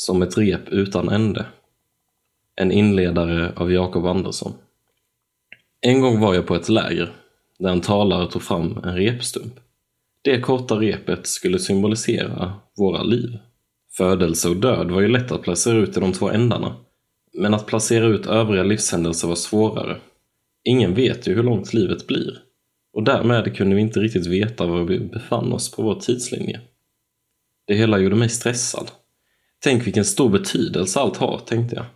som ett rep utan ände. En inledare av Jakob Andersson. En gång var jag på ett läger där en talare tog fram en repstump. Det korta repet skulle symbolisera våra liv. Födelse och död var ju lätt att placera ut i de två ändarna, men att placera ut övriga livshändelser var svårare. Ingen vet ju hur långt livet blir, och därmed kunde vi inte riktigt veta var vi befann oss på vår tidslinje. Det hela gjorde mig stressad. Tänk vilken stor betydelse allt har, tänkte jag.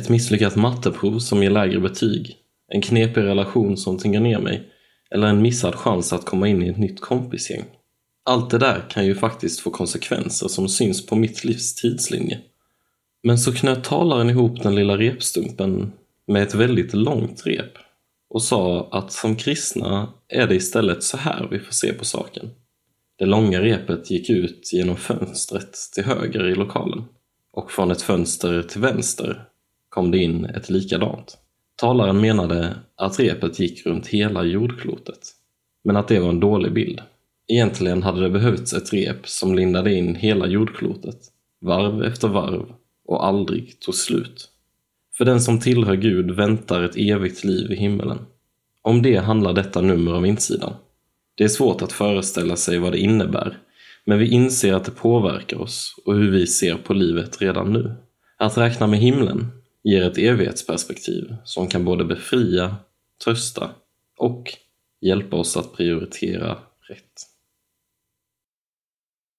Ett misslyckat matteprov som ger lägre betyg, en knepig relation som tyngar ner mig, eller en missad chans att komma in i ett nytt kompisgäng. Allt det där kan ju faktiskt få konsekvenser som syns på mitt livs tidslinje. Men så knöt talaren ihop den lilla repstumpen med ett väldigt långt rep och sa att som kristna är det istället så här vi får se på saken. Det långa repet gick ut genom fönstret till höger i lokalen och från ett fönster till vänster kom det in ett likadant. Talaren menade att repet gick runt hela jordklotet, men att det var en dålig bild. Egentligen hade det behövts ett rep som lindade in hela jordklotet, varv efter varv och aldrig tog slut. För den som tillhör Gud väntar ett evigt liv i himmelen. Om det handlar detta nummer av insidan. Det är svårt att föreställa sig vad det innebär, men vi inser att det påverkar oss och hur vi ser på livet redan nu. Att räkna med himlen ger ett evighetsperspektiv som kan både befria, trösta och hjälpa oss att prioritera rätt.